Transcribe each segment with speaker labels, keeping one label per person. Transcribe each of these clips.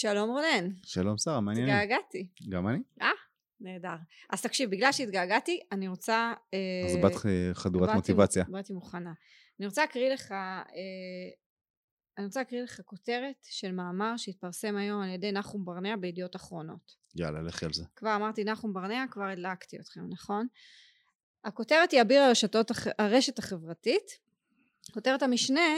Speaker 1: שלום רונן.
Speaker 2: שלום שרה, מה העניינים?
Speaker 1: התגעגעתי.
Speaker 2: גם אני.
Speaker 1: אה, נהדר. אז תקשיב, בגלל שהתגעגעתי, אני רוצה... אה,
Speaker 2: אז באת חדורת מוטיבציה.
Speaker 1: באתי מוכנה. אני רוצה להקריא לך, אה, אני רוצה להקריא לך כותרת של מאמר שהתפרסם היום על ידי נחום ברנע בידיעות אחרונות.
Speaker 2: יאללה, לכי על זה.
Speaker 1: כבר אמרתי נחום ברנע, כבר הדלקתי אתכם, נכון? הכותרת היא אביר הרשתות, הרשת החברתית. כותרת המשנה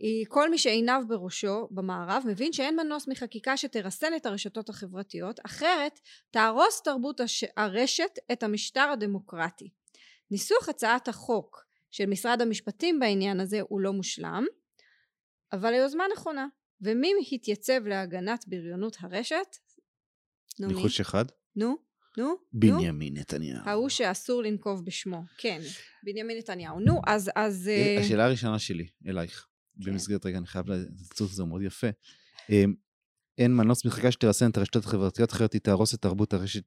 Speaker 1: היא כל מי שעיניו בראשו במערב מבין שאין מנוס מחקיקה שתרסן את הרשתות החברתיות אחרת תהרוס תרבות הש... הרשת את המשטר הדמוקרטי. ניסוח הצעת החוק של משרד המשפטים בעניין הזה הוא לא מושלם אבל היוזמה נכונה ומי התייצב להגנת בריונות הרשת? נו מי?
Speaker 2: ניחוש אחד?
Speaker 1: נו? נו? נו?
Speaker 2: בנימין נתניהו.
Speaker 1: ההוא שאסור לנקוב בשמו, כן, בנימין נתניהו. נו, אז, אז... אה,
Speaker 2: השאלה הראשונה שלי אלייך,
Speaker 1: כן.
Speaker 2: במסגרת רגע, אני חייב לצוץ זה מאוד יפה. אמ, אין מנוס מחקיקה שתרסן את הרשתות החברתיות, אחרת היא תהרוס את תרבות הרשת,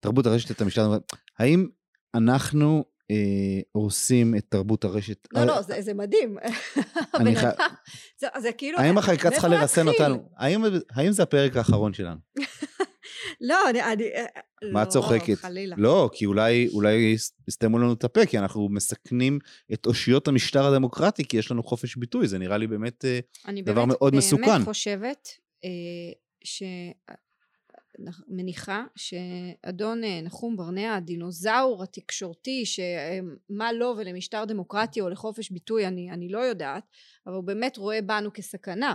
Speaker 2: תרבות הרשת את המשטר. האם אנחנו אה, הורסים את תרבות הרשת?
Speaker 1: לא, לא, זה, זה מדהים.
Speaker 2: אני
Speaker 1: הבן
Speaker 2: חי-
Speaker 1: אדם- זה, זה כאילו...
Speaker 2: האם החקיקה צריכה לרסן? אותנו? האם- האם זה הפרק האחרון שלנו?
Speaker 1: לא, אני... אני
Speaker 2: מה את צוחקת?
Speaker 1: לא, חלילה.
Speaker 2: לא, כי אולי, אולי יסתמו לנו את הפה, כי אנחנו מסכנים את אושיות המשטר הדמוקרטי, כי יש לנו חופש ביטוי, זה נראה לי באמת... אה,
Speaker 1: אני
Speaker 2: דבר
Speaker 1: באמת,
Speaker 2: מאוד
Speaker 1: באמת
Speaker 2: מסוכן.
Speaker 1: חושבת אה, ש... מניחה שאדון אה, נחום ברנע הדינוזאור התקשורתי שמה לו ולמשטר דמוקרטי או לחופש ביטוי אני, אני לא יודעת אבל הוא באמת רואה בנו כסכנה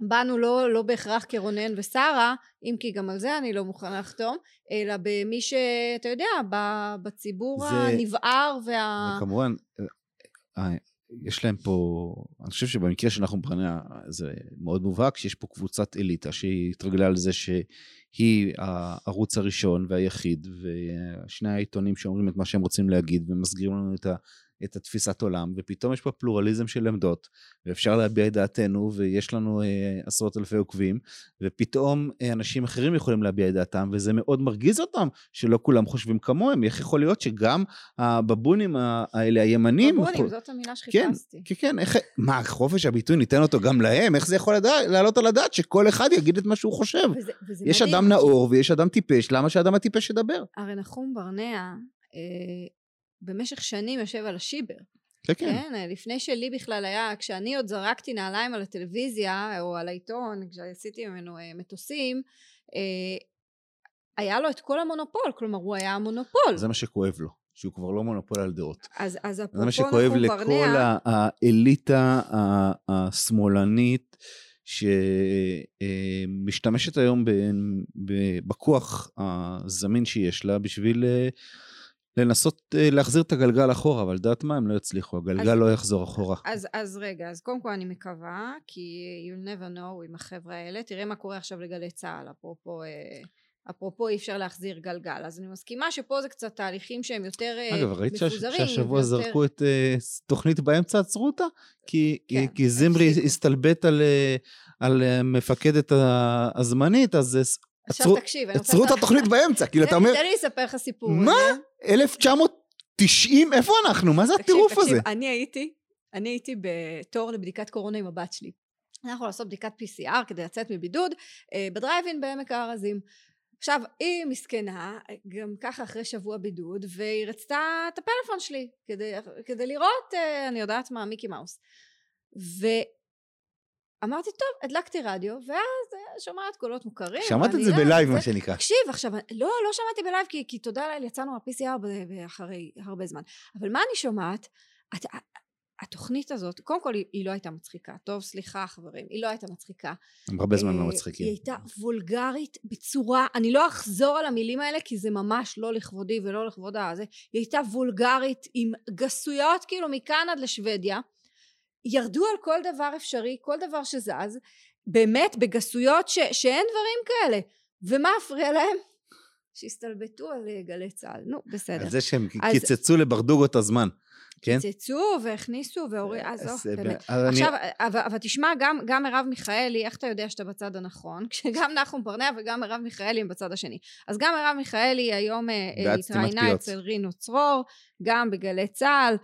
Speaker 1: בנו לא, לא בהכרח כרונן ושרה אם כי גם על זה אני לא מוכנה לחתום אלא במי שאתה יודע בציבור
Speaker 2: זה-
Speaker 1: הנבער וה...
Speaker 2: וכמובן, אה, אה, יש להם פה, אני חושב שבמקרה של נחום ברנע זה מאוד מובהק, שיש פה קבוצת אליטה שהיא התרגלה על זה שהיא הערוץ הראשון והיחיד, ושני העיתונים שאומרים את מה שהם רוצים להגיד ומסגירים לנו את ה... את התפיסת עולם, ופתאום יש פה פלורליזם של עמדות, ואפשר להביע את דעתנו, ויש לנו אה, עשרות אלפי עוקבים, ופתאום אה, אנשים אחרים יכולים להביע את דעתם, וזה מאוד מרגיז אותם שלא כולם חושבים כמוהם. איך יכול להיות שגם הבבונים האלה, הימנים...
Speaker 1: בבונים,
Speaker 2: יכול-
Speaker 1: זאת המילה
Speaker 2: כן,
Speaker 1: שחיפשתי
Speaker 2: כן, כן, איך... מה, חופש הביטוי ניתן אותו גם להם? איך זה יכול לדע- לעלות על הדעת שכל אחד יגיד את מה שהוא חושב?
Speaker 1: וזה, וזה
Speaker 2: יש
Speaker 1: מדהים.
Speaker 2: אדם נאור ויש אדם טיפש, למה שאדם הטיפש ידבר?
Speaker 1: הרי נחום ברנע אה, במשך שנים יושב על השיבר,
Speaker 2: כן, כן.
Speaker 1: כן? אה, לפני שלי בכלל היה, כשאני עוד זרקתי נעליים על הטלוויזיה או על העיתון, כשעשיתי ממנו אה, מטוסים, אה, היה לו את כל המונופול, כלומר הוא היה המונופול.
Speaker 2: זה מה שכואב לו, שהוא כבר לא מונופול על דעות.
Speaker 1: אז, אז
Speaker 2: זה
Speaker 1: אפרופו
Speaker 2: מה שכואב לכל
Speaker 1: ברנע,
Speaker 2: ה- האליטה השמאלנית שמשתמשת היום ב- ב- בכוח הזמין שיש לה בשביל אה, לנסות אה, להחזיר את הגלגל אחורה, אבל דעת מה הם לא יצליחו, הגלגל
Speaker 1: אז-
Speaker 2: לא יחזור אחורה.
Speaker 1: אז, אז רגע, אז קודם כל אני מקווה, כי you'll never know עם החבר'ה האלה, תראה מה קורה עכשיו לגלי צה"ל, אפרופו, אה, אפרופו אי אפשר להחזיר גלגל, אז אני מסכימה שפה זה קצת תהליכים שהם יותר אה,
Speaker 2: אגב, ראית שהש-
Speaker 1: מפוזרים,
Speaker 2: שהשבוע
Speaker 1: ויותר-
Speaker 2: זרקו את אה, תוכנית באמצע, עצרו אותה? כי,
Speaker 1: כן,
Speaker 2: כי זמרי. הסתלבט על, על מפקדת הזמנית, אז
Speaker 1: עכשיו תקשיב.
Speaker 2: עצרו את התוכנית באמצע, כאילו אתה אומר,
Speaker 1: תן לי לספר לך סיפור.
Speaker 2: מה?
Speaker 1: רגע.
Speaker 2: 1990, איפה אנחנו? מה זה הטירוף הזה?
Speaker 1: תקשיב, אני הייתי, אני הייתי בתור לבדיקת קורונה עם הבת שלי. אנחנו לעשות בדיקת PCR כדי לצאת מבידוד אה, בדרייבין בעמק הארזים. עכשיו, היא מסכנה, גם ככה אחרי שבוע בידוד, והיא רצתה את הפלאפון שלי כדי, כדי לראות, אה, אני יודעת מה, מיקי מאוס. ואמרתי, טוב, הדלקתי רדיו, ואז אה, שומעת קולות מוכרים.
Speaker 2: שמעת את זה בלייב, מה שנקרא.
Speaker 1: תקשיב עכשיו לא לא שמעתי בלייב כי, כי תודה לאל יצאנו מה-PCR אחרי הרבה זמן אבל מה אני שומעת את, התוכנית הזאת קודם כל היא, היא לא הייתה מצחיקה טוב סליחה חברים היא לא הייתה מצחיקה
Speaker 2: הם הרבה זמן
Speaker 1: אה,
Speaker 2: לא
Speaker 1: היא
Speaker 2: מצחיקים.
Speaker 1: הייתה וולגרית בצורה אני לא אחזור על המילים האלה כי זה ממש לא לכבודי ולא לכבוד הזה היא הייתה וולגרית עם גסויות כאילו מכאן עד לשוודיה ירדו על כל דבר אפשרי כל דבר שזז באמת בגסויות ש, שאין דברים כאלה ומה הפריע להם? שהסתלבטו על אה, גלי צה"ל נו בסדר
Speaker 2: על זה שהם
Speaker 1: אז-
Speaker 2: קיצצו לברדוגו את הזמן. כן?
Speaker 1: קיצצו והכניסו והורידו
Speaker 2: אז,
Speaker 1: עזוב
Speaker 2: אה,
Speaker 1: באמת עכשיו אבל, אבל תשמע גם, גם מרב מיכאלי איך אתה יודע שאתה בצד הנכון כשגם נחום ברנע וגם מרב מיכאלי הם בצד השני אז גם מרב מיכאלי היום אה, אה, התראיינה. אצל רינו צרור גם בגלי צה"ל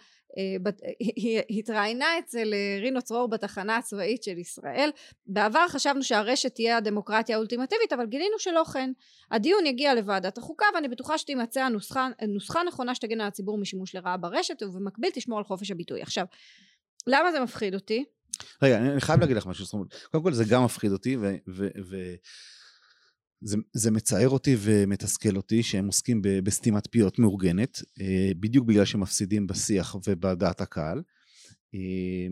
Speaker 1: היא התראיינה אצל רינו צרור בתחנה הצבאית של ישראל. בעבר חשבנו שהרשת תהיה הדמוקרטיה האולטימטיבית אבל גילינו שלא כן. הדיון יגיע לוועדת החוקה ואני בטוחה שתימצא הנוסחה נוסחה נכונה שתגן על הציבור משימוש לרעה ברשת ובמקביל תשמור על חופש הביטוי. עכשיו למה זה מפחיד אותי?
Speaker 2: רגע אני חייב להגיד לך משהו קודם כל זה גם מפחיד אותי ו... ו, ו זה, זה מצער אותי ומתסכל אותי שהם עוסקים בסתימת פיות מאורגנת, אה, בדיוק בגלל שהם מפסידים בשיח ובדעת הקהל. אה,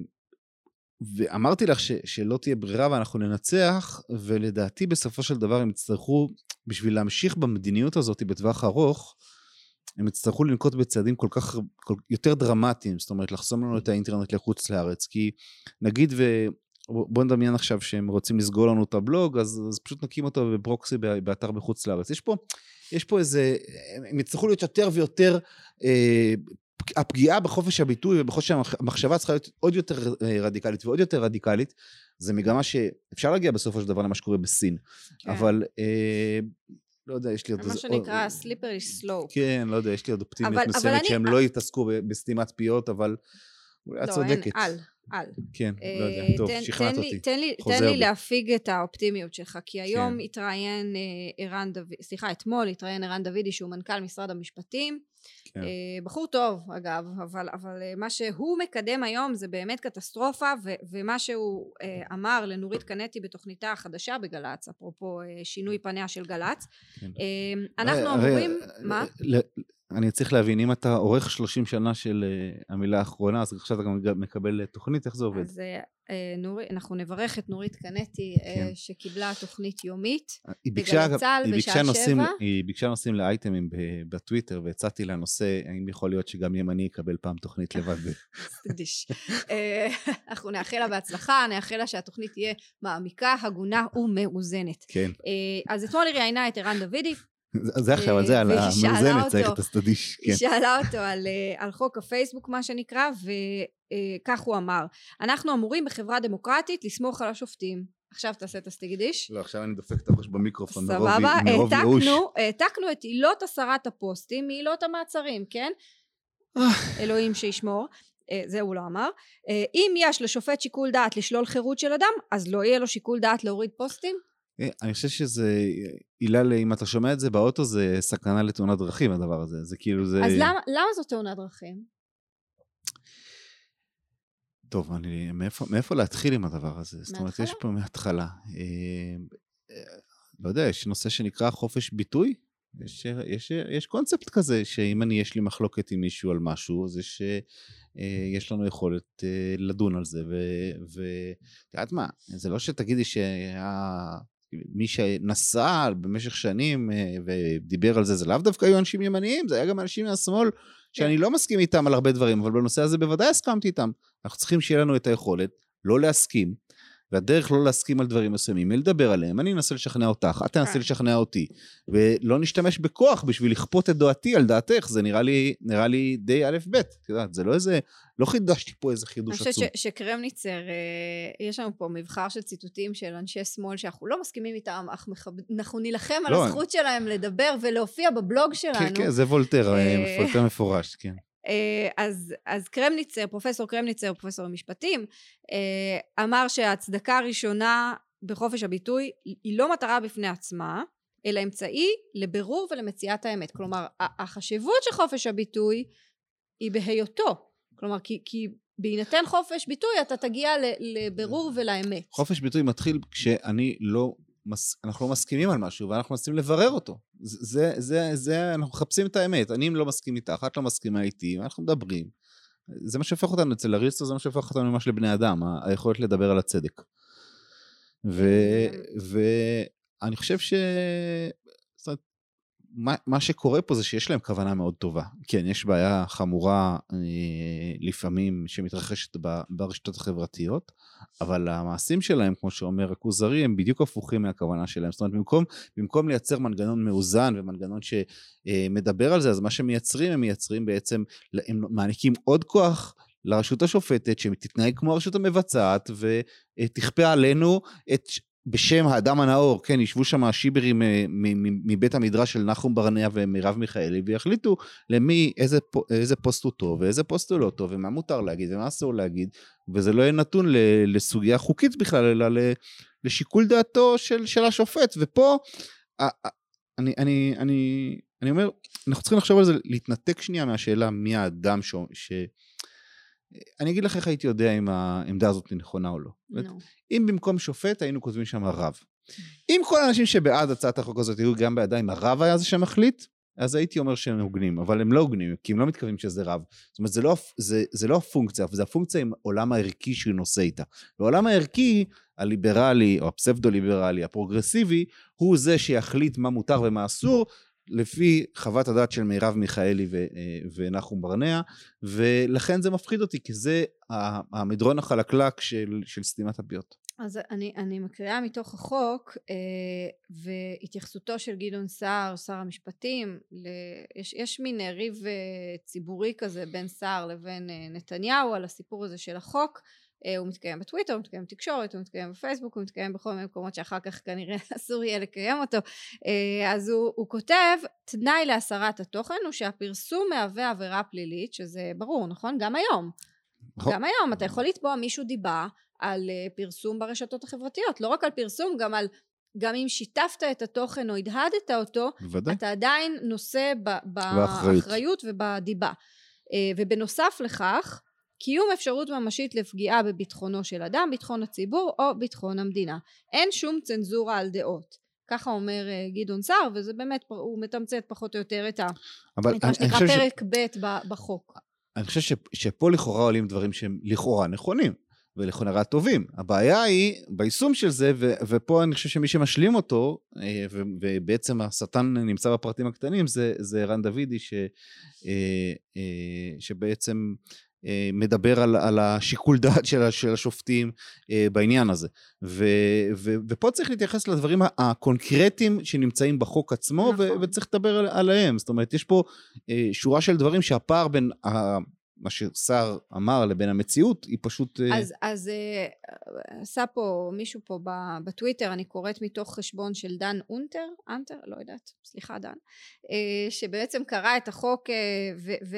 Speaker 2: ואמרתי לך ש, שלא תהיה ברירה ואנחנו ננצח, ולדעתי בסופו של דבר הם יצטרכו, בשביל להמשיך במדיניות הזאת בטווח ארוך, הם יצטרכו לנקוט בצעדים כל כך, כל, יותר דרמטיים, זאת אומרת לחסום לנו את האינטרנט לחוץ לארץ, כי נגיד. בוא נדמיין עכשיו שהם רוצים לסגור לנו את הבלוג, אז, אז פשוט נקים אותו בברוקסי באתר בחוץ לארץ. יש פה, יש פה איזה, הם יצטרכו להיות יותר ויותר, אה, הפגיעה בחופש הביטוי ובחופש המחשבה צריכה להיות עוד יותר אה, רדיקלית ועוד יותר רדיקלית. זה מגמה שאפשר להגיע בסופו של דבר למה שקורה בסין. כן. אבל אה, לא יודע, יש לי עוד...
Speaker 1: מה שנקרא slippery slope.
Speaker 2: כן, לא יודע, יש לי עוד אופטימיות מסוימת שהם לא יתעסקו בסתימת פיות, אבל את לא, צודקת.
Speaker 1: לא, אין, על. על.
Speaker 2: כן, לא יודע, אה, טוב, שכנעת אותי.
Speaker 1: תן לי, תן לי להפיג את האופטימיות שלך, כי היום כן. התראיין אה, ערן דוד, סליחה, אתמול התראיין ערן דוידי שהוא מנכ"ל משרד המשפטים. כן. אה, בחור טוב אגב, אבל, אבל מה שהוא מקדם היום זה באמת קטסטרופה, ו, ומה שהוא אמר לנורית קנטי בתוכניתה החדשה בגל"צ, אפרופו שינוי פניה של גל"צ, כן. אנחנו אמורים, מה?
Speaker 2: אני צריך להבין, אם אתה עורך 30 שנה של uh, המילה האחרונה, אז עכשיו אתה גם מקבל אה, תוכנית, איך זה עובד?
Speaker 1: אז uh, נורי, אנחנו נברך את נורית קנטי, כן. uh, שקיבלה תוכנית יומית
Speaker 2: בגלי צה"ל בשעה שבע. היא ביקשה נושאים לאייטמים בטוויטר, והצעתי לה נושא, האם יכול להיות שגם ימני יקבל פעם תוכנית לבד.
Speaker 1: תקדיש. אנחנו נאחל לה בהצלחה, נאחל לה שהתוכנית תהיה מעמיקה, הגונה ומאוזנת.
Speaker 2: כן.
Speaker 1: אז אתמול היא ראיינה את ערן דוידי,
Speaker 2: זה עכשיו, על זה, על המאוזנת צריך את הסטדיש.
Speaker 1: היא כן. שאלה אותו על, אה, על חוק הפייסבוק מה שנקרא, וכך הוא אמר, אנחנו אמורים בחברה דמוקרטית לסמוך על השופטים. עכשיו תעשה את הסטיגדיש.
Speaker 2: לא, עכשיו אני דופק את הראש במיקרופון מרוב ייאוש.
Speaker 1: סבבה, העתקנו את עילות הסרת הפוסטים מעילות המעצרים, כן? אה. אלוהים שישמור. אה, זה הוא לא אמר. אם יש לשופט שיקול דעת לשלול חירות של אדם, אז לא יהיה לו שיקול דעת להוריד פוסטים?
Speaker 2: אה, אני חושב שזה הילה, אם אתה שומע את זה באוטו, זה סכנה לתאונת דרכים הדבר הזה. זה כאילו זה...
Speaker 1: אז למה, למה זו תאונת דרכים?
Speaker 2: טוב, אני, מאיפה, מאיפה להתחיל עם הדבר הזה? מהתחלה? זאת אומרת, יש פה מההתחלה. אה, אה, לא יודע, יש נושא שנקרא חופש ביטוי. יש, יש, יש קונספט כזה, שאם אני, יש לי מחלוקת עם מישהו על משהו, אז יש, יש לנו יכולת לדון על זה. ואת יודעת מה, זה לא שתגידי שה... מי שנסע במשך שנים אה, ודיבר על זה, זה לאו דווקא היו אנשים ימניים, זה היה גם אנשים מהשמאל שאני כן. לא מסכים איתם על הרבה דברים, אבל בנושא הזה בוודאי הסכמתי איתם. אנחנו צריכים שיהיה לנו את היכולת לא להסכים, והדרך לא להסכים על דברים מסוימים, היא לדבר עליהם, אני אנסה לשכנע אותך, את תנסה כן. לשכנע אותי, ולא נשתמש בכוח בשביל לכפות את דעתי על דעתך, זה נראה לי, נראה לי די א' ב', את יודעת, זה לא איזה, לא חידשתי פה איזה חידוש עצום.
Speaker 1: אני חושבת שקרמניצר, אה, יש לנו פה מבחר של ציטוטים של אנשי שמאל שאנחנו לא מסכימים איתם, אך אנחנו נילחם על לא, הזכות שלהם לדבר ולהופיע בבלוג שלנו.
Speaker 2: כן, כן, זה וולטר, אה, וולטר מפורש, כן.
Speaker 1: אה, אז, אז קרמניצר, פרופסור קרמניצר, פרופסור למשפטים, אה, אמר שההצדקה הראשונה בחופש הביטוי היא לא מטרה בפני עצמה, אלא אמצעי לבירור ולמציאת האמת. כלומר, החשיבות של חופש הביטוי היא בהיותו. כלומר, כי, כי בהינתן חופש ביטוי אתה תגיע לבירור ולאמת.
Speaker 2: חופש ביטוי מתחיל כשאני לא מס, אנחנו לא מסכימים על משהו ואנחנו מנסים לברר אותו. זה, זה, זה, אנחנו מחפשים את האמת. אני לא מסכים איתך, את לא מסכימה איתי, ואנחנו מדברים. זה מה שהופך אותנו אצל אריסטו, זה מה שהופך אותנו ממש לבני אדם, היכולת לדבר על הצדק. ואני חושב ש... מה, מה שקורה פה זה שיש להם כוונה מאוד טובה. כן, יש בעיה חמורה אה, לפעמים שמתרחשת ב, ברשתות החברתיות, אבל המעשים שלהם, כמו שאומר הכוזרי, הם בדיוק הפוכים מהכוונה שלהם. זאת אומרת, במקום, במקום לייצר מנגנון מאוזן ומנגנון שמדבר על זה, אז מה שמייצרים, הם מייצרים בעצם, הם מעניקים עוד כוח לרשות השופטת, שתתנהג כמו הרשות המבצעת, ותכפה עלינו את בשם האדם הנאור, כן, ישבו שם השיברים אה, מבית המדרש של נחום ברנע ומרב מיכאלי, ויחליטו למי, איזה, איזה פוסט הוא טוב ואיזה פוסט הוא לא טוב, ומה מותר להגיד ומה אסור להגיד, וזה לא יהיה נתון לסוגיה חוקית בכלל, אלא לשיקול דעתו של, של השופט. ופה, אני, אני, אני, אני אומר, אנחנו צריכים לחשוב על זה, להתנתק שנייה מהשאלה מי האדם ש... ש... אני אגיד לך איך הייתי יודע אם העמדה הזאת נכונה או לא. No. אם במקום שופט היינו כותבים שם רב. אם כל האנשים שבעד הצעת החוק הזאת היו גם בעדה, אם הרב היה זה שמחליט, אז הייתי אומר שהם הוגנים, אבל הם לא הוגנים, כי הם לא מתכוונים שזה רב. זאת אומרת, זה לא, זה, זה לא הפונקציה, זה הפונקציה עם העולם הערכי שהוא נושא איתה. והעולם הערכי, הליברלי, או הפסבדו-ליברלי, הפרוגרסיבי, הוא זה שיחליט מה מותר ומה אסור, לפי חוות הדעת של מירב מיכאלי אה, ונחום ברנע, ולכן זה מפחיד אותי, כי זה המדרון החלקלק של, של סתימת הפיות.
Speaker 1: אז אני, אני מקריאה מתוך החוק אה, והתייחסותו של גדעון סער, שר המשפטים, ל, יש, יש מין ריב אה, ציבורי כזה בין סער לבין אה, נתניהו על הסיפור הזה של החוק הוא מתקיים בטוויטר, הוא מתקיים בתקשורת, הוא מתקיים בפייסבוק, הוא מתקיים בכל מיני מקומות שאחר כך כנראה אסור יהיה לקיים אותו. אה, אז הוא, הוא כותב, תנאי להסרת התוכן הוא שהפרסום מהווה עבירה פלילית, שזה ברור, נכון? גם היום. נכון. גם היום אתה יכול לתבוע מישהו דיבה על אה, פרסום ברשתות החברתיות, לא רק על פרסום, גם על גם אם שיתפת את התוכן או הדהדת אותו, בוודאי. אתה עדיין נושא באחריות ובדיבה. ובנוסף לכך, קיום אפשרות ממשית לפגיעה בביטחונו של אדם, ביטחון הציבור או ביטחון המדינה. אין שום צנזורה על דעות. ככה אומר uh, גדעון סער, וזה באמת, הוא מתמצת פחות או יותר את, ה, אבל את מה שנקרא פרק ש... ב' בחוק.
Speaker 2: אני חושב ש, שפה לכאורה עולים דברים שהם לכאורה נכונים, ולכאורה טובים. הבעיה היא ביישום של זה, ו, ופה אני חושב שמי שמשלים אותו, אה, ו, ובעצם השטן נמצא בפרטים הקטנים, זה, זה ערן דוידי, ש, אה, שבעצם אה, מדבר על, על השיקול דעת של, של השופטים אה, בעניין הזה. ו, ו, ופה צריך להתייחס לדברים הקונקרטיים שנמצאים בחוק עצמו, נכון. ו, וצריך לדבר על, עליהם. זאת אומרת, יש פה אה, שורה של דברים שהפער בין מה שסער אמר לבין המציאות, היא פשוט...
Speaker 1: אז, אז עשה פה מישהו פה בטוויטר, אני קוראת מתוך חשבון של דן אונטר, אנטר, לא יודעת, סליחה דן, שבעצם קרא את החוק ו... ו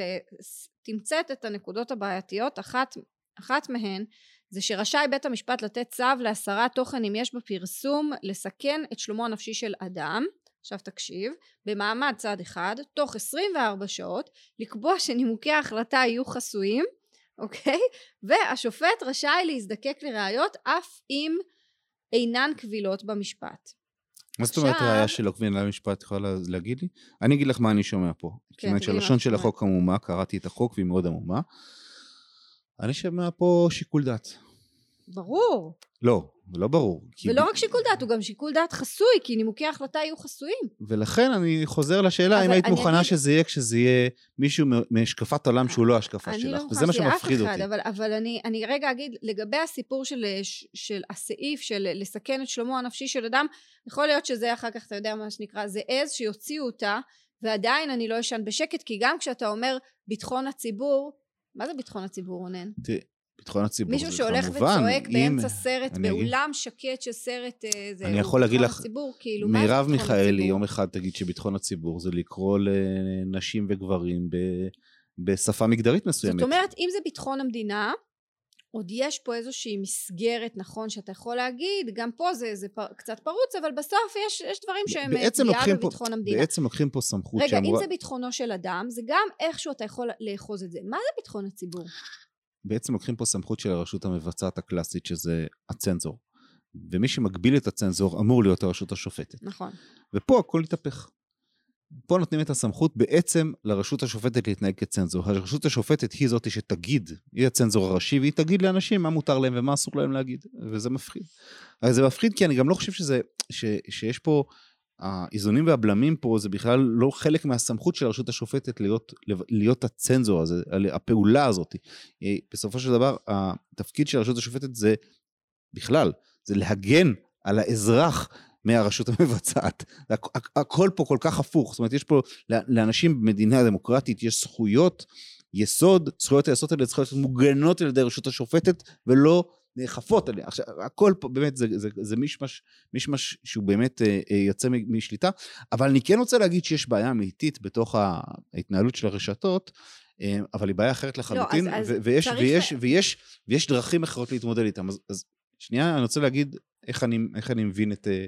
Speaker 1: תמצת את הנקודות הבעייתיות, אחת, אחת מהן זה שרשאי בית המשפט לתת צו להסרת תוכן אם יש בפרסום לסכן את שלומו הנפשי של אדם, עכשיו תקשיב, במעמד צד אחד, תוך 24 שעות, לקבוע שנימוקי ההחלטה יהיו חסויים, אוקיי? והשופט רשאי להזדקק לראיות אף אם אינן קבילות במשפט.
Speaker 2: מה זאת אומרת ראייה שלא כבינה למשפט יכולה להגיד לי? אני אגיד לך מה אני שומע פה. כן, זאת אומרת שהלשון של החוק עמומה, קראתי את החוק והיא מאוד עמומה. אני שומע פה שיקול דעת.
Speaker 1: ברור.
Speaker 2: לא, לא ברור.
Speaker 1: ולא ב... רק שיקול דעת, הוא גם שיקול דעת חסוי, כי נימוקי ההחלטה יהיו חסויים.
Speaker 2: ולכן אני חוזר לשאלה, האם היית מוכנה אגיד... שזה יהיה כשזה יהיה מישהו מהשקפת עולם שהוא לא השקפה שלך, לא וזה מה שמפחיד אותי.
Speaker 1: אבל, אבל אני, אני רגע אגיד, לגבי הסיפור של, של הסעיף של לסכן את שלומו הנפשי של אדם, יכול להיות שזה אחר כך, אתה יודע מה שנקרא, זה עז שיוציאו אותה, ועדיין אני לא אשן בשקט, כי גם כשאתה אומר ביטחון הציבור, מה זה ביטחון הציבור רונן?
Speaker 2: תראי, ביטחון הציבור
Speaker 1: מישהו שהולך וצועק באמצע סרט, באולם שקט של סרט, אה, זה
Speaker 2: אני יכול להגיד לך, הציבור, כאילו, מירב מיכאלי יום אחד תגיד שביטחון הציבור זה לקרוא לנשים וגברים ב, בשפה מגדרית מסוימת.
Speaker 1: זאת אומרת, אם זה ביטחון המדינה, עוד יש פה איזושהי מסגרת, נכון, שאתה יכול להגיד, גם פה זה, זה פר, קצת פרוץ, אבל בסוף יש, יש דברים שהם פגיעה בביטחון
Speaker 2: פה,
Speaker 1: המדינה.
Speaker 2: בעצם לוקחים פה סמכות
Speaker 1: רגע, שאמורה... רגע, אם זה ביטחונו של אדם, זה גם איכשהו אתה יכול לאחוז את זה. מה זה ביטחון הציבור?
Speaker 2: בעצם לוקחים פה סמכות של הרשות המבצעת הקלאסית, שזה הצנזור. ומי שמגביל את הצנזור אמור להיות הרשות השופטת.
Speaker 1: נכון.
Speaker 2: ופה הכל התהפך. פה נותנים את הסמכות בעצם לרשות השופטת להתנהג כצנזור. הרשות השופטת היא זאת שתגיד, היא הצנזור הראשי, והיא תגיד לאנשים מה מותר להם ומה אסור להם להגיד, וזה מפחיד. אז זה מפחיד כי אני גם לא חושב שזה, ש, שיש פה האיזונים והבלמים פה זה בכלל לא חלק מהסמכות של הרשות השופטת להיות, להיות הצנזור הזה, הפעולה הזאת. אה, בסופו של דבר, התפקיד של הרשות השופטת זה בכלל, זה להגן על האזרח מהרשות המבצעת. הכל פה כל כך הפוך, זאת אומרת, יש פה, לאנשים במדינה דמוקרטית יש זכויות יסוד, זכויות היסוד האלה צריכות להיות מוגנות על ידי הרשות השופטת, ולא נאכפות עליה. עכשיו, הכל פה באמת זה, זה, זה מישמש, מישמש שהוא באמת אה, אה, יוצא משליטה, אבל אני כן רוצה להגיד שיש בעיה אמיתית בתוך ההתנהלות של הרשתות, אה, אבל היא בעיה אחרת לחלוטין,
Speaker 1: לא, אז,
Speaker 2: אז ויש, צריך... ויש, ויש, ויש, דרכים אחרות להתמודד איתם. אז, אז שנייה, אני רוצה להגיד איך אני, איך אני מבין את... אה,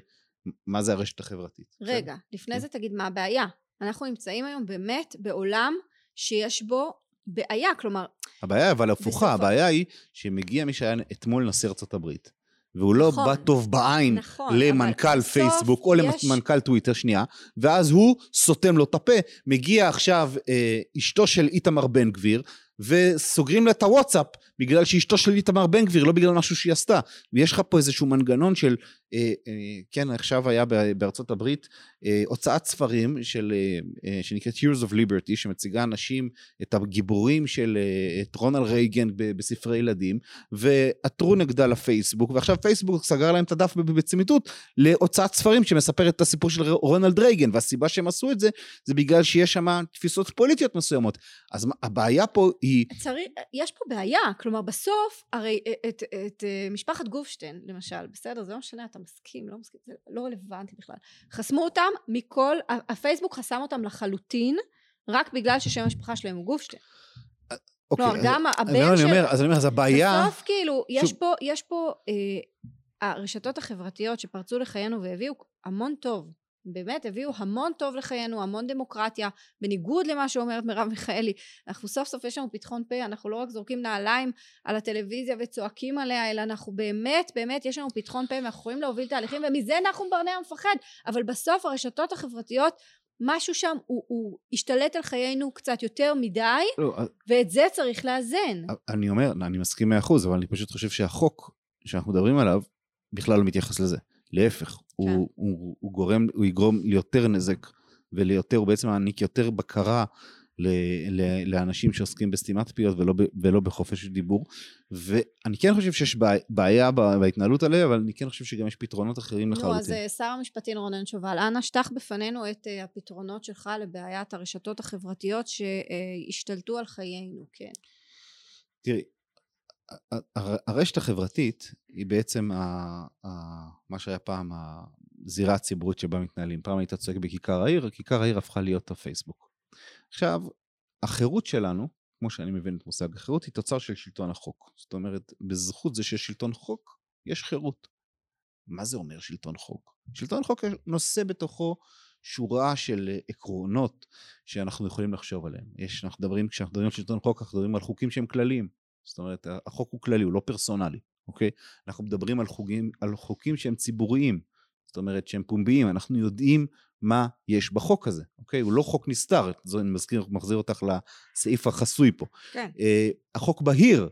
Speaker 2: מה זה הרשת החברתית.
Speaker 1: רגע, כן? לפני כן. זה תגיד מה הבעיה. אנחנו נמצאים היום באמת בעולם שיש בו בעיה, כלומר...
Speaker 2: הבעיה אבל הפוכה, בסופו... הבעיה היא שמגיע מי שהיה אתמול נשיא ארצות הברית, והוא לא נכון, בא טוב בעין נכון, למנכ"ל פייסבוק או יש... למנכ"ל טוויטר, שנייה, ואז הוא סותם לו את הפה. מגיע עכשיו אה, אשתו של איתמר בן גביר, וסוגרים לה את הוואטסאפ בגלל שאשתו של איתמר בן גביר, לא בגלל משהו שהיא עשתה. ויש לך פה איזשהו מנגנון של, כן, עכשיו היה בארצות הברית אה, הוצאת ספרים של, אה, אה, שנקראת Years of Liberty, שמציגה אנשים, את הגיבורים של, אה, את רונלד רייגן בספרי ילדים, ועתרו נגדה לפייסבוק, ועכשיו פייסבוק סגר להם את הדף בצמיתות להוצאת ספרים שמספרת את הסיפור של רונלד רייגן, והסיבה שהם עשו את זה, זה בגלל שיש שם תפיסות פוליטיות מסוימות. אז הבעיה פה היא...
Speaker 1: צריך, יש פה בעיה, כלומר בסוף, הרי את, את, את אה, משפחת גופשטיין, למשל, בסדר, זה לא משנה, אתה מסכים, לא מסכים, זה לא רלוונטי בכלל. חסמו אותם מכל, הפייסבוק חסם אותם לחלוטין, רק בגלל ששם המשפחה שלהם הוא גופשטיין.
Speaker 2: אוקיי, כלומר, גם הבן של... אני אומר, אז אני אומר, אז הבעיה...
Speaker 1: בסוף, כאילו, יש פה, יש פה, אה, הרשתות החברתיות שפרצו לחיינו והביאו המון טוב. באמת הביאו המון טוב לחיינו, המון דמוקרטיה, בניגוד למה שאומרת מרב מיכאלי, אנחנו סוף סוף יש לנו פתחון פה, אנחנו לא רק זורקים נעליים על הטלוויזיה וצועקים עליה, אלא אנחנו באמת, באמת יש לנו פתחון פה ואנחנו יכולים להוביל תהליכים ומזה נחום ברנע מפחד, אבל בסוף הרשתות החברתיות משהו שם הוא, הוא השתלט על חיינו קצת יותר מדי, לא, ואת זה צריך לאזן.
Speaker 2: אני אומר, אני מסכים מאה אחוז, אבל אני פשוט חושב שהחוק שאנחנו מדברים עליו בכלל לא מתייחס לזה. להפך, כן. הוא, הוא, הוא, גורם, הוא יגרום ליותר נזק וליותר, הוא בעצם מעניק יותר בקרה ל, ל, לאנשים שעוסקים בסתימת פיות ולא, ולא בחופש דיבור. ואני כן חושב שיש בעיה בהתנהלות עליה, אבל אני כן חושב שגם יש פתרונות אחרים לחלוטין.
Speaker 1: נו, אז אה, שר המשפטים רונן שובל, אנא שטח בפנינו את אה, הפתרונות שלך לבעיית הרשתות החברתיות שהשתלטו על חיינו, כן.
Speaker 2: תראי, הרשת החברתית היא בעצם ה, ה, מה שהיה פעם הזירה הציבורית שבה מתנהלים. פעם היית צועק בכיכר העיר, כיכר העיר הפכה להיות הפייסבוק. עכשיו, החירות שלנו, כמו שאני מבין את מושג החירות, היא תוצר של שלטון החוק. זאת אומרת, בזכות זה שיש שלטון חוק, יש חירות. מה זה אומר שלטון חוק? שלטון חוק נושא בתוכו שורה של עקרונות שאנחנו יכולים לחשוב עליהם. יש, אנחנו מדברים, כשאנחנו מדברים על שלטון חוק, אנחנו מדברים על חוקים שהם כלליים. זאת אומרת, החוק הוא כללי, הוא לא פרסונלי, אוקיי? אנחנו מדברים על, חוגים, על חוקים שהם ציבוריים, זאת אומרת שהם פומביים, אנחנו יודעים מה יש בחוק הזה, אוקיי? הוא לא חוק נסתר, זו אני מזכיר, מחזיר אותך לסעיף החסוי פה.
Speaker 1: כן. Uh,
Speaker 2: החוק בהיר,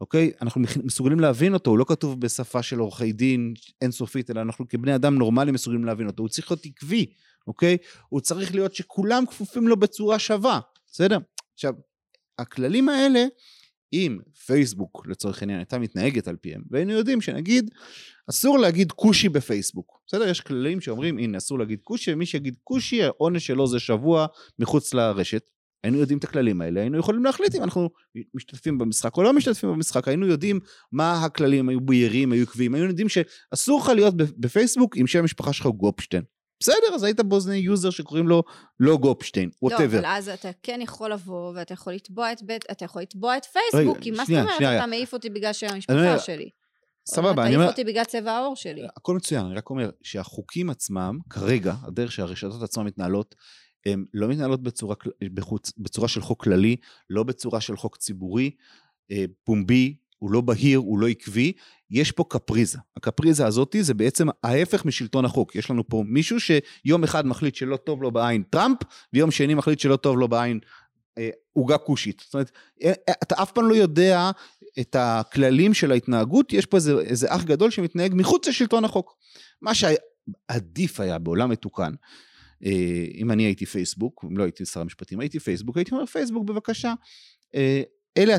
Speaker 2: אוקיי? אנחנו מסוגלים להבין אותו, הוא לא כתוב בשפה של עורכי דין אינסופית, אלא אנחנו כבני אדם נורמליים מסוגלים להבין אותו. הוא צריך להיות עקבי, אוקיי? הוא צריך להיות שכולם כפופים לו בצורה שווה, בסדר? עכשיו, הכללים האלה אם פייסבוק לצורך העניין הייתה מתנהגת על פיהם והיינו יודעים שנגיד אסור להגיד כושי בפייסבוק. בסדר? יש כללים שאומרים הנה אסור להגיד כושי ומי שיגיד כושי העונש שלו זה שבוע מחוץ לרשת. היינו יודעים את הכללים האלה היינו יכולים להחליט אם אנחנו משתתפים במשחק או לא משתתפים במשחק. היינו יודעים מה הכללים היו בהירים היו קבועים היינו יודעים שאסור לך להיות בפייסבוק עם שם המשפחה שלך גופשטיין בסדר, אז היית באוזני user שקוראים לו לא גופשטיין, whatever.
Speaker 1: לא, אבל אז אתה כן יכול לבוא ואתה יכול לתבוע את בית, אתה יכול לתבוע את פייסבוק, כי מה זאת אומרת אתה מעיף אותי בגלל שם המשפחה שלי?
Speaker 2: סבבה,
Speaker 1: אני אומר... אתה מעיף אותי בגלל צבע העור שלי.
Speaker 2: הכל מצוין, אני רק אומר שהחוקים עצמם, כרגע, הדרך שהרשתות עצמן מתנהלות, הן לא מתנהלות בצורה, בחוץ, בצורה של חוק כללי, לא בצורה של חוק ציבורי, אה, פומבי, הוא לא בהיר, הוא לא עקבי, יש פה קפריזה. הקפריזה הזאת זה בעצם ההפך משלטון החוק. יש לנו פה מישהו שיום אחד מחליט שלא טוב לו בעין טראמפ, ויום שני מחליט שלא טוב לו בעין אה, עוגה אה, כושית. זאת אומרת, אה, אה, אתה אף פעם לא יודע את הכללים של ההתנהגות, יש פה איזה, איזה אח גדול שמתנהג מחוץ לשלטון החוק. מה שעדיף היה בעולם מתוקן, אם אני הייתי פייסבוק, אם לא הייתי שר המשפטים, הייתי פייסבוק, הייתי אומר פייסבוק בבקשה, אלה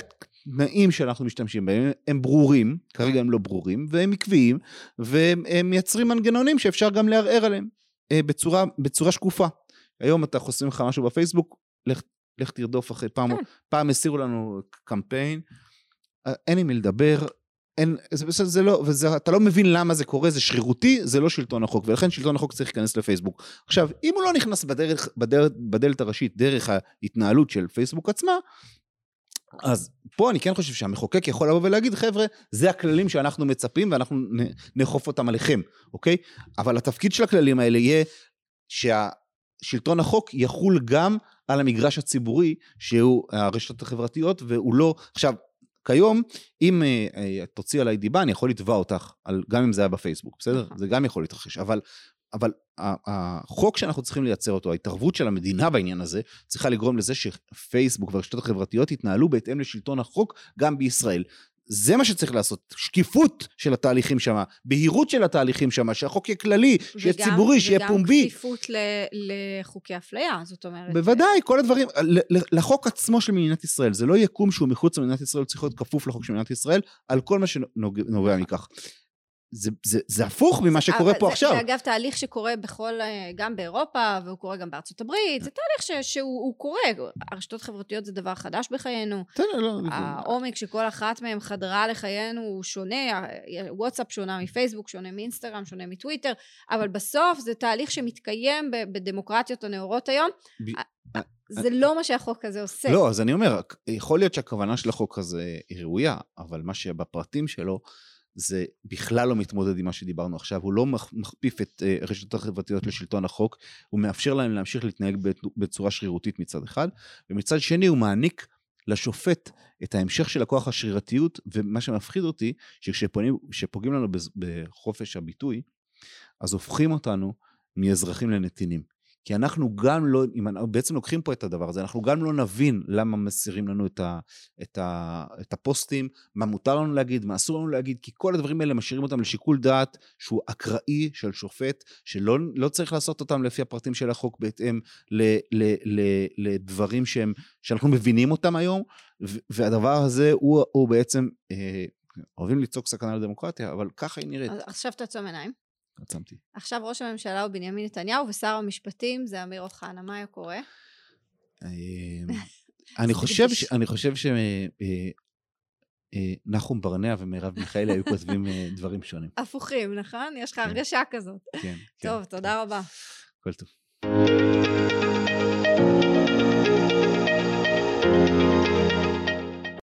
Speaker 2: התנאים שאנחנו משתמשים בהם, הם ברורים, כרגע הם לא ברורים, והם עקביים, והם מייצרים מנגנונים שאפשר גם לערער עליהם אה, בצורה, בצורה שקופה. היום אתה חוסמים לך משהו בפייסבוק, לך, לך תרדוף אחרי פעם, כן. פעם הסירו לנו קמפיין, אה, אין עם מי לדבר, אין, זה בסדר, זה לא, וזה, אתה לא מבין למה זה קורה, זה שרירותי, זה לא שלטון החוק, ולכן שלטון החוק צריך להיכנס לפייסבוק. עכשיו, אם הוא לא נכנס בדרך, בדרך, בדלת הראשית, דרך ההתנהלות של פייסבוק עצמה, אז פה אני כן חושב שהמחוקק יכול לבוא ולהגיד, חבר'ה, זה הכללים שאנחנו מצפים ואנחנו נאכוף אותם עליכם, אוקיי? אבל התפקיד של הכללים האלה יהיה שהשלטון החוק יחול גם על המגרש הציבורי, שהוא הרשתות החברתיות, והוא לא... עכשיו, כיום, אם uh, uh, תוציא עליי דיבה, אני יכול לתבע אותך, על, גם אם זה היה בפייסבוק, בסדר? נכון. זה גם יכול להתרחש, אבל, אבל החוק שאנחנו צריכים לייצר אותו, ההתערבות של המדינה בעניין הזה, צריכה לגרום לזה שפייסבוק והרשתות החברתיות יתנהלו בהתאם לשלטון החוק גם בישראל. זה מה שצריך לעשות, שקיפות של התהליכים שם, בהירות של התהליכים שם, שהחוק יהיה כללי, שיהיה וגם, ציבורי, שיהיה פומבי.
Speaker 1: וגם כפיפות לחוקי אפליה, זאת אומרת.
Speaker 2: בוודאי, כל הדברים, לחוק עצמו של מדינת ישראל, זה לא יקום שהוא מחוץ למדינת ישראל, הוא צריך להיות כפוף לחוק של מדינת ישראל, על כל מה שנובע מכך. זה, זה, זה הפוך ממה שקורה פה
Speaker 1: זה,
Speaker 2: עכשיו.
Speaker 1: זה אגב תהליך שקורה בכל, אה, גם באירופה, והוא קורה גם בארצות הברית, זה תהליך ש, שהוא קורה. הרשתות החברתיות זה דבר חדש בחיינו.
Speaker 2: תן, לא, לא.
Speaker 1: העומק שכל אחת מהן חדרה לחיינו הוא שונה, וואטסאפ שונה מפייסבוק, שונה מאינסטגרם, שונה מטוויטר, אבל בסוף זה תהליך שמתקיים בדמוקרטיות הנאורות היום. ב... זה לא מה שהחוק הזה עושה.
Speaker 2: לא, אז אני אומר, יכול להיות שהכוונה של החוק הזה היא ראויה, אבל מה שבפרטים שלו, זה בכלל לא מתמודד עם מה שדיברנו עכשיו, הוא לא מכפיף את uh, הרשתות החברתיות לשלטון החוק, הוא מאפשר להם להמשיך להתנהג בצורה שרירותית מצד אחד, ומצד שני הוא מעניק לשופט את ההמשך של הכוח השרירתיות, ומה שמפחיד אותי, שכשפוגעים לנו בחופש הביטוי, אז הופכים אותנו מאזרחים לנתינים. כי אנחנו גם לא, אם אנחנו בעצם לוקחים פה את הדבר הזה, אנחנו גם לא נבין למה מסירים לנו את, ה, את, ה, את הפוסטים, מה מותר לנו להגיד, מה אסור לנו להגיד, כי כל הדברים האלה משאירים אותם לשיקול דעת שהוא אקראי של שופט, שלא לא צריך לעשות אותם לפי הפרטים של החוק בהתאם ל, ל, ל, לדברים שהם, שאנחנו מבינים אותם היום, והדבר הזה הוא, הוא בעצם, אה, אוהבים לצעוק סכנה לדמוקרטיה, אבל ככה היא נראית.
Speaker 1: עכשיו תעצום עיניים.
Speaker 2: עצמתי.
Speaker 1: עכשיו ראש הממשלה הוא בנימין נתניהו ושר המשפטים זה אמיר אוחנה, מה היה קורה?
Speaker 2: אמ, אני חושב, ש, אני חושב שנחום אה, אה, ברנע ומרב מיכאלי היו כותבים אה, דברים שונים.
Speaker 1: הפוכים, נכון? יש לך כן. הרגשה כזאת.
Speaker 2: כן.
Speaker 1: טוב,
Speaker 2: כן.
Speaker 1: תודה רבה.
Speaker 2: כל טוב.